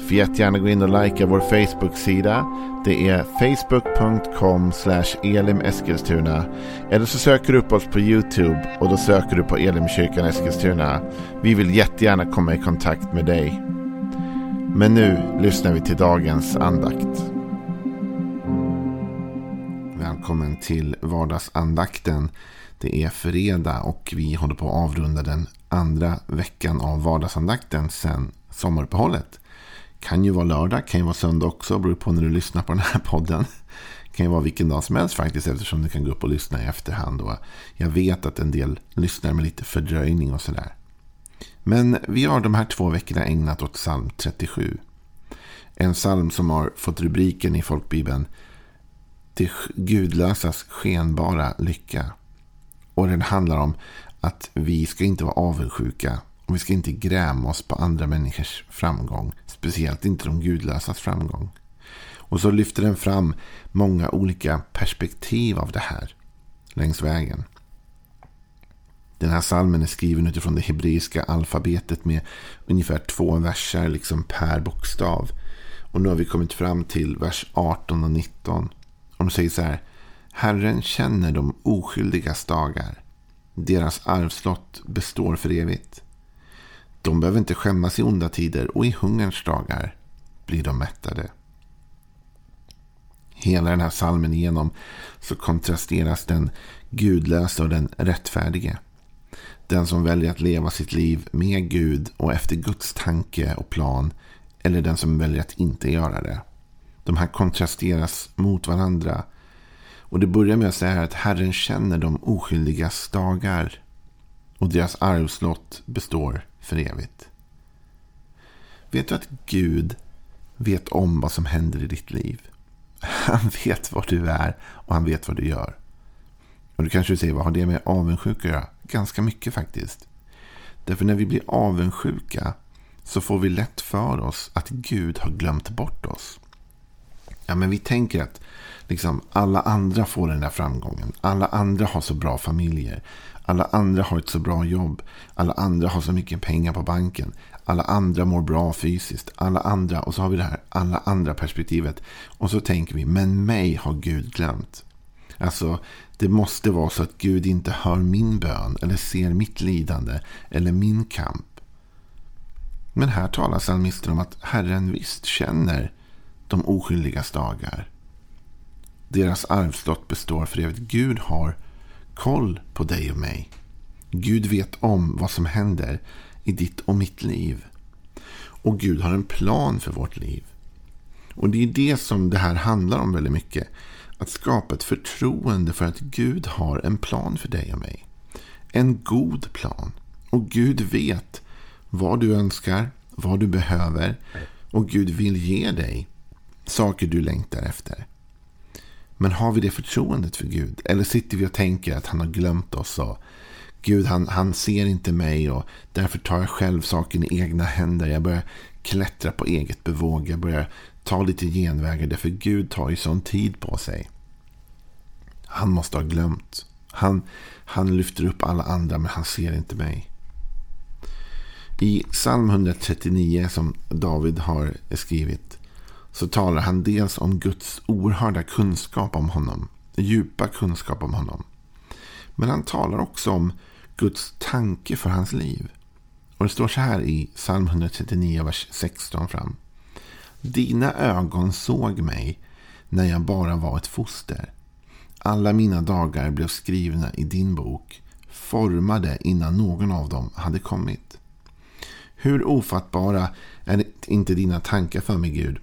Får jättegärna gå in och likea vår Facebook-sida. Det är facebook.com elimeskilstuna. Eller så söker du upp oss på YouTube och då söker du på Elimkyrkan Eskilstuna. Vi vill jättegärna komma i kontakt med dig. Men nu lyssnar vi till dagens andakt. Välkommen till vardagsandakten. Det är fredag och vi håller på att avrunda den andra veckan av vardagsandakten sedan sommaruppehållet. Kan ju vara lördag, kan ju vara söndag också, beror på när du lyssnar på den här podden. Kan ju vara vilken dag som helst faktiskt eftersom du kan gå upp och lyssna i efterhand. Och jag vet att en del lyssnar med lite fördröjning och sådär. Men vi har de här två veckorna ägnat åt psalm 37. En psalm som har fått rubriken i folkbibeln Det gudlösas skenbara lycka. Och den handlar om att vi ska inte vara avundsjuka och vi ska inte gräma oss på andra människors framgång. Speciellt inte de gudlösas framgång. Och så lyfter den fram många olika perspektiv av det här längs vägen. Den här salmen är skriven utifrån det hebreiska alfabetet med ungefär två verser liksom per bokstav. Och nu har vi kommit fram till vers 18 och 19. Och de säger så här. Herren känner de oskyldigas dagar. Deras arvslott består för evigt. De behöver inte skämmas i onda tider och i hungerns dagar blir de mättade. Hela den här salmen igenom så kontrasteras den gudlösa och den rättfärdige. Den som väljer att leva sitt liv med Gud och efter Guds tanke och plan. Eller den som väljer att inte göra det. De här kontrasteras mot varandra. Och det börjar med att säga att Herren känner de oskyldigas dagar. Och deras arvslott består för evigt. Vet du att Gud vet om vad som händer i ditt liv? Han vet var du är och han vet vad du gör. Och du kanske säger, vad har det med avundsjuka att göra? Ganska mycket faktiskt. Därför när vi blir avundsjuka så får vi lätt för oss att Gud har glömt bort oss. Ja, men vi tänker att liksom, alla andra får den där framgången. Alla andra har så bra familjer. Alla andra har ett så bra jobb. Alla andra har så mycket pengar på banken. Alla andra mår bra fysiskt. Alla andra. Och så har vi det här alla andra perspektivet. Och så tänker vi, men mig har Gud glömt. Alltså, det måste vara så att Gud inte hör min bön. Eller ser mitt lidande. Eller min kamp. Men här talar psalmisten om att Herren visst känner de oskyldigas dagar. Deras arvslott består för evigt. Gud har koll på dig och mig. Gud vet om vad som händer i ditt och mitt liv. Och Gud har en plan för vårt liv. Och det är det som det här handlar om väldigt mycket. Att skapa ett förtroende för att Gud har en plan för dig och mig. En god plan. Och Gud vet vad du önskar, vad du behöver. Och Gud vill ge dig saker du längtar efter. Men har vi det förtroendet för Gud? Eller sitter vi och tänker att han har glömt oss? Och Gud, han, han ser inte mig och därför tar jag själv saken i egna händer. Jag börjar klättra på eget bevåg. Jag börjar ta lite genvägar. Därför Gud tar ju sån tid på sig. Han måste ha glömt. Han, han lyfter upp alla andra men han ser inte mig. I psalm 139 som David har skrivit så talar han dels om Guds oerhörda kunskap om honom. Djupa kunskap om honom. Men han talar också om Guds tanke för hans liv. Och det står så här i psalm 139, vers 16 fram. Dina ögon såg mig när jag bara var ett foster. Alla mina dagar blev skrivna i din bok, formade innan någon av dem hade kommit. Hur ofattbara är inte dina tankar för mig, Gud?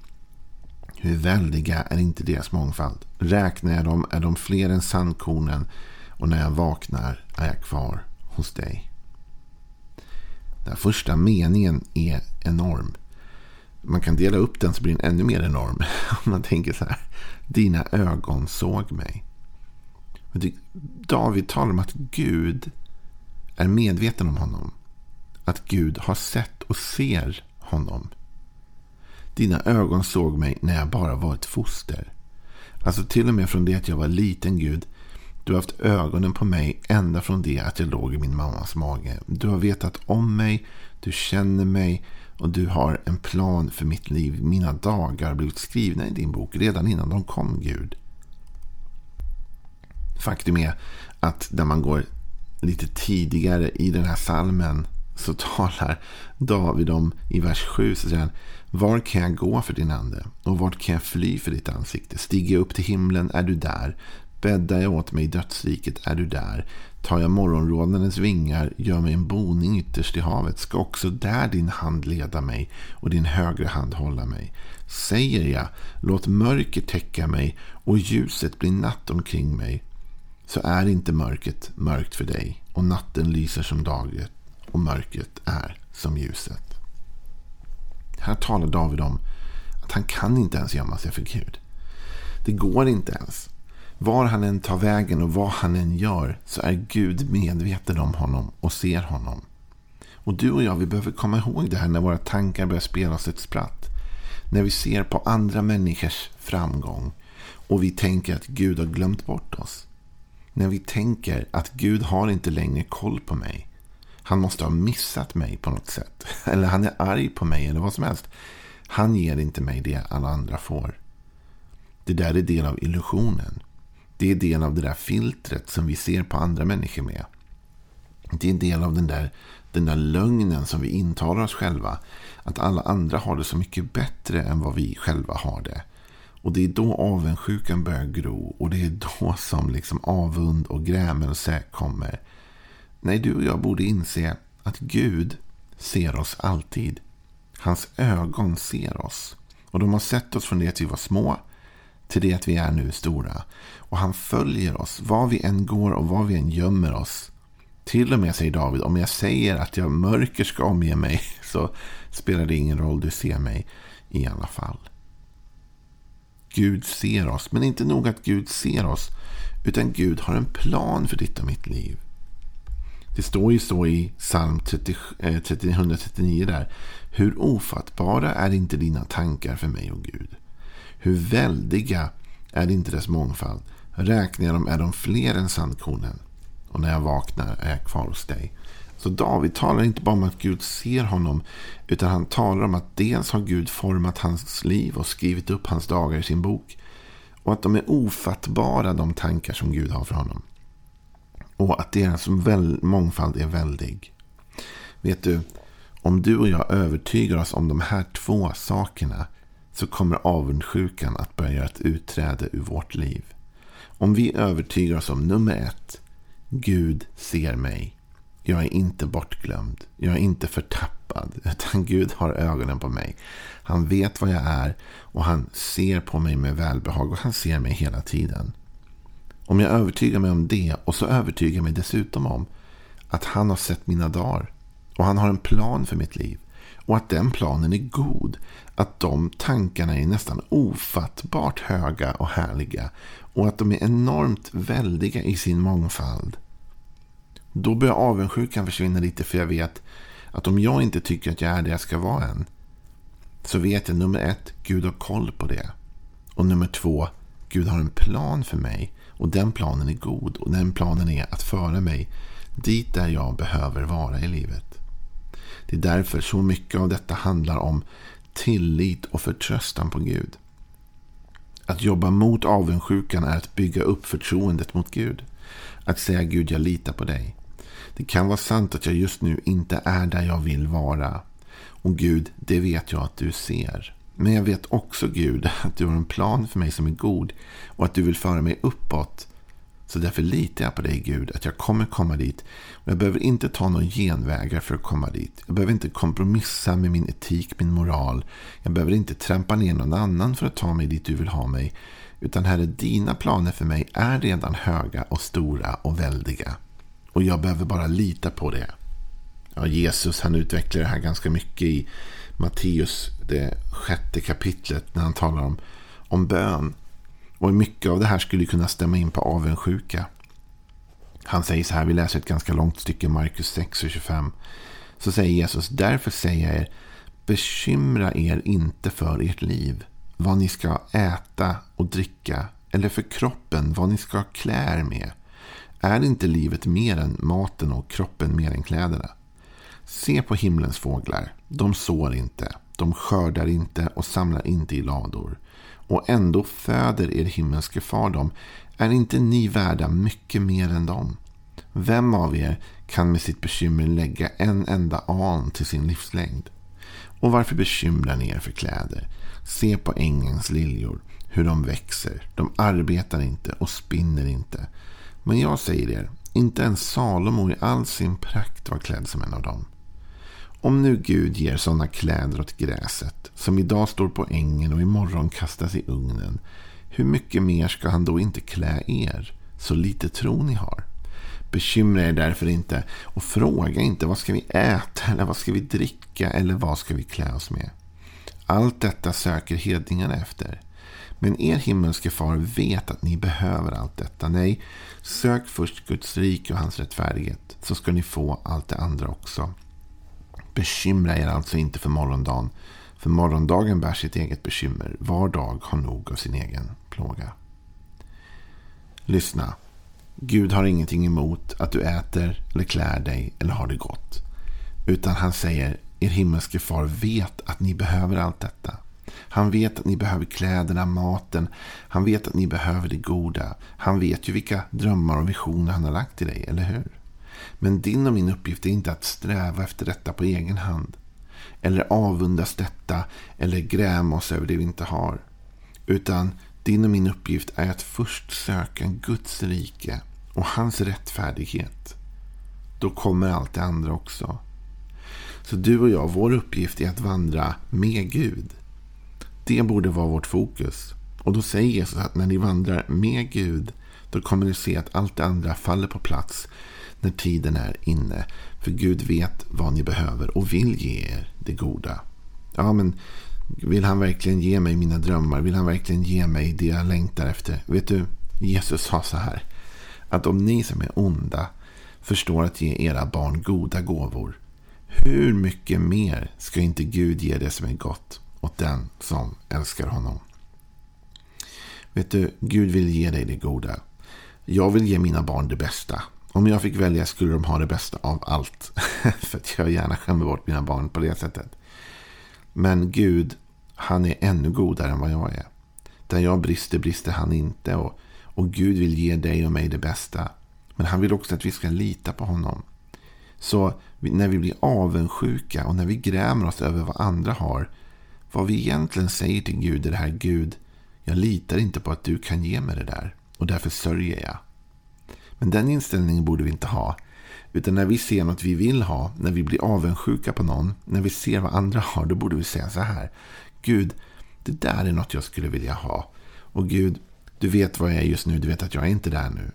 Hur väldiga är inte deras mångfald? Räknar jag dem är de fler än sandkornen och när jag vaknar är jag kvar hos dig. Den första meningen är enorm. Man kan dela upp den så blir den ännu mer enorm. Om man tänker så här. Dina ögon såg mig. David talar om att Gud är medveten om honom. Att Gud har sett och ser honom. Dina ögon såg mig när jag bara var ett foster. Alltså till och med från det att jag var liten Gud. Du har haft ögonen på mig ända från det att jag låg i min mammas mage. Du har vetat om mig, du känner mig och du har en plan för mitt liv. Mina dagar har blivit skrivna i din bok redan innan de kom Gud. Faktum är att när man går lite tidigare i den här salmen så talar David om i vers 7 så säger han Var kan jag gå för din ande? Och vart kan jag fly för ditt ansikte? Stiger jag upp till himlen är du där. Bäddar jag åt mig i dödsriket är du där. Tar jag morgonrådnadens vingar, gör mig en boning ytterst i havet, ska också där din hand leda mig och din högra hand hålla mig. Säger jag, låt mörker täcka mig och ljuset bli natt omkring mig, så är inte mörkret mörkt för dig och natten lyser som daget och mörkret är som ljuset. Här talar David om att han kan inte ens gömma sig för Gud. Det går inte ens. Var han än tar vägen och vad han än gör så är Gud medveten om honom och ser honom. Och du och jag, vi behöver komma ihåg det här när våra tankar börjar spela oss ett spratt. När vi ser på andra människors framgång och vi tänker att Gud har glömt bort oss. När vi tänker att Gud har inte längre koll på mig. Han måste ha missat mig på något sätt. Eller han är arg på mig eller vad som helst. Han ger inte mig det alla andra får. Det där är del av illusionen. Det är del av det där filtret som vi ser på andra människor med. Det är del av den där, den där lögnen som vi intalar oss själva. Att alla andra har det så mycket bättre än vad vi själva har det. Och det är då avundsjukan börjar gro. Och det är då som liksom avund och grämelse kommer. Nej, du och jag borde inse att Gud ser oss alltid. Hans ögon ser oss. Och de har sett oss från det att vi var små till det att vi är nu stora. Och han följer oss var vi än går och var vi än gömmer oss. Till och med, säger David, om jag säger att jag mörker ska omge mig så spelar det ingen roll, du ser mig i alla fall. Gud ser oss, men inte nog att Gud ser oss, utan Gud har en plan för ditt och mitt liv. Det står ju så i psalm 30, eh, 139 där. Hur ofattbara är inte dina tankar för mig, och Gud? Hur väldiga är inte dess mångfald? Räknar jag dem är de fler än sandkornen. Och när jag vaknar är jag kvar hos dig. Så David talar inte bara om att Gud ser honom. Utan han talar om att dels har Gud format hans liv och skrivit upp hans dagar i sin bok. Och att de är ofattbara de tankar som Gud har för honom. Och att deras mångfald är väldig. Vet du, om du och jag övertygar oss om de här två sakerna så kommer avundsjukan att börja göra ett utträde ur vårt liv. Om vi övertygar oss om nummer ett. Gud ser mig. Jag är inte bortglömd. Jag är inte förtappad. Utan Gud har ögonen på mig. Han vet vad jag är. Och han ser på mig med välbehag. Och han ser mig hela tiden. Om jag övertygar mig om det. Och så övertygar jag mig dessutom om. Att han har sett mina dagar. Och han har en plan för mitt liv. Och att den planen är god. Att de tankarna är nästan ofattbart höga och härliga. Och att de är enormt väldiga i sin mångfald. Då börjar avundsjukan försvinna lite för jag vet att om jag inte tycker att jag är det jag ska vara än. Så vet jag nummer ett, Gud har koll på det. Och nummer två, Gud har en plan för mig. Och den planen är god. Och den planen är att föra mig dit där jag behöver vara i livet. Det är därför så mycket av detta handlar om tillit och förtröstan på Gud. Att jobba mot avundsjukan är att bygga upp förtroendet mot Gud. Att säga Gud, jag litar på dig. Det kan vara sant att jag just nu inte är där jag vill vara. Och Gud, det vet jag att du ser. Men jag vet också Gud att du har en plan för mig som är god. Och att du vill föra mig uppåt så därför litar jag på dig Gud att jag kommer komma dit. Och jag behöver inte ta några genvägar för att komma dit. Jag behöver inte kompromissa med min etik, min moral. Jag behöver inte trampa ner någon annan för att ta mig dit du vill ha mig. Utan Herre, dina planer för mig är redan höga och stora och väldiga. Och jag behöver bara lita på det. Ja, Jesus han utvecklar det här ganska mycket i Matteus, det sjätte kapitlet, när han talar om, om bön. Och mycket av det här skulle kunna stämma in på avundsjuka. Han säger så här, vi läser ett ganska långt stycke, Markus 6 och 25. Så säger Jesus, därför säger jag er, bekymra er inte för ert liv, vad ni ska äta och dricka, eller för kroppen, vad ni ska klä er med. Är inte livet mer än maten och kroppen mer än kläderna? Se på himlens fåglar. De sår inte, de skördar inte och samlar inte i lador. Och ändå föder er himmelske far dem. Är inte ni värda mycket mer än dem? Vem av er kan med sitt bekymmer lägga en enda an till sin livslängd? Och varför bekymrar ni er för kläder? Se på ängens liljor, hur de växer. De arbetar inte och spinner inte. Men jag säger er, inte ens Salomo i all sin prakt var klädd som en av dem. Om nu Gud ger sådana kläder åt gräset, som idag står på ängen och imorgon kastas i ugnen, hur mycket mer ska han då inte klä er, så lite tro ni har? Bekymra er därför inte och fråga inte vad ska vi äta eller vad ska vi dricka eller vad ska vi klä oss med. Allt detta söker hedningarna efter. Men er himmelske far vet att ni behöver allt detta. Nej, sök först Guds rike och hans rättfärdighet så ska ni få allt det andra också. Bekymra er alltså inte för morgondagen. För morgondagen bär sitt eget bekymmer. Var dag har nog av sin egen plåga. Lyssna. Gud har ingenting emot att du äter eller klär dig eller har det gott. Utan han säger, er himmelske far vet att ni behöver allt detta. Han vet att ni behöver kläderna, maten. Han vet att ni behöver det goda. Han vet ju vilka drömmar och visioner han har lagt i dig, eller hur? Men din och min uppgift är inte att sträva efter detta på egen hand. Eller avundas detta eller gräma oss över det vi inte har. Utan din och min uppgift är att först söka Guds rike och hans rättfärdighet. Då kommer allt det andra också. Så du och jag, vår uppgift är att vandra med Gud. Det borde vara vårt fokus. Och då säger Jesus att när ni vandrar med Gud, då kommer ni se att allt det andra faller på plats när tiden är inne. För Gud vet vad ni behöver och vill ge er det goda. Ja, men vill han verkligen ge mig mina drömmar? Vill han verkligen ge mig det jag längtar efter? Vet du, Jesus sa så här. Att om ni som är onda förstår att ge era barn goda gåvor. Hur mycket mer ska inte Gud ge det som är gott åt den som älskar honom? Vet du, Gud vill ge dig det goda. Jag vill ge mina barn det bästa. Om jag fick välja skulle de ha det bästa av allt. För att jag gärna skämmer bort mina barn på det sättet. Men Gud, han är ännu godare än vad jag är. Där jag brister, brister han inte. Och, och Gud vill ge dig och mig det bästa. Men han vill också att vi ska lita på honom. Så när vi blir avundsjuka och när vi grämer oss över vad andra har. Vad vi egentligen säger till Gud är det här Gud. Jag litar inte på att du kan ge mig det där. Och därför sörjer jag. Men den inställningen borde vi inte ha. Utan när vi ser något vi vill ha, när vi blir avundsjuka på någon, när vi ser vad andra har, då borde vi säga så här. Gud, det där är något jag skulle vilja ha. Och Gud, du vet vad jag är just nu, du vet att jag är inte där nu.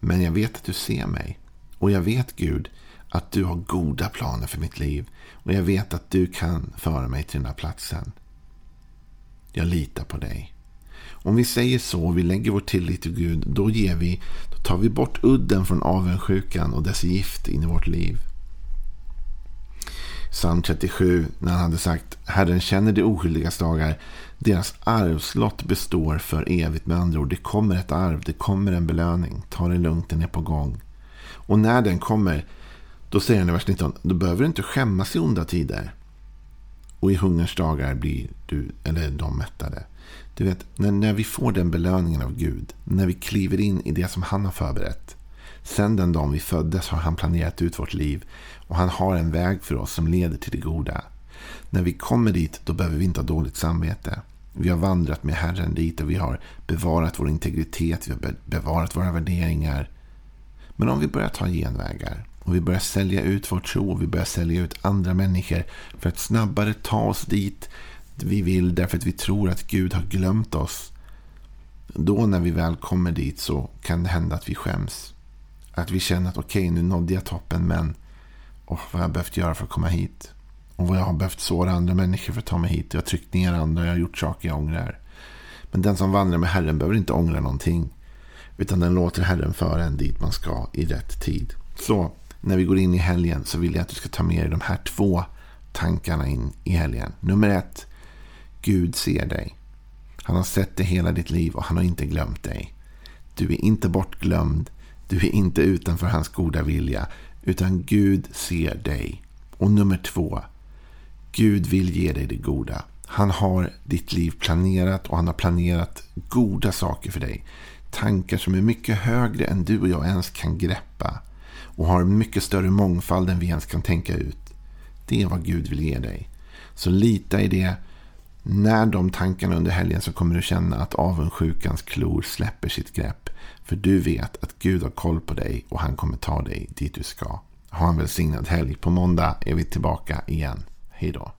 Men jag vet att du ser mig. Och jag vet Gud att du har goda planer för mitt liv. Och jag vet att du kan föra mig till den här platsen. Jag litar på dig. Om vi säger så och vi lägger vår tillit till Gud, då, ger vi, tar vi bort udden från avundsjukan och dess gift in i vårt liv. Psalm 37, när han hade sagt Herren känner de oskyldigas dagar. Deras arvslott består för evigt. Med andra ord, det kommer ett arv, det kommer en belöning. Ta det lugnt, den är på gång. Och när den kommer, då säger han i vers 19, då behöver du inte skämmas i onda tider. Och i hungerns dagar blir du, eller de mättade. Du vet, när, när vi får den belöningen av Gud, när vi kliver in i det som han har förberett. Sen den dagen vi föddes har han planerat ut vårt liv och han har en väg för oss som leder till det goda. När vi kommer dit, då behöver vi inte ha dåligt samvete. Vi har vandrat med Herren dit och vi har bevarat vår integritet, vi har bevarat våra värderingar. Men om vi börjar ta genvägar och vi börjar sälja ut vår tro och vi börjar sälja ut andra människor för att snabbare ta oss dit vi vill därför att vi tror att Gud har glömt oss. Då när vi väl kommer dit så kan det hända att vi skäms. Att vi känner att okej, okay, nu nådde jag toppen men oh, vad jag behövt göra för att komma hit. Och vad jag har behövt såra andra människor för att ta mig hit. Jag har tryckt ner andra, jag har gjort saker jag ångrar. Men den som vandrar med Herren behöver inte ångra någonting. Utan den låter Herren föra en dit man ska i rätt tid. Så när vi går in i helgen så vill jag att du ska ta med dig de här två tankarna in i helgen. Nummer ett. Gud ser dig. Han har sett dig hela ditt liv och han har inte glömt dig. Du är inte bortglömd. Du är inte utanför hans goda vilja. Utan Gud ser dig. Och nummer två. Gud vill ge dig det goda. Han har ditt liv planerat och han har planerat goda saker för dig. Tankar som är mycket högre än du och jag ens kan greppa. Och har mycket större mångfald än vi ens kan tänka ut. Det är vad Gud vill ge dig. Så lita i det. När de tankarna under helgen så kommer du känna att avundsjukans klor släpper sitt grepp. För du vet att Gud har koll på dig och han kommer ta dig dit du ska. Ha en välsignad helg. På måndag är vi tillbaka igen. Hej då.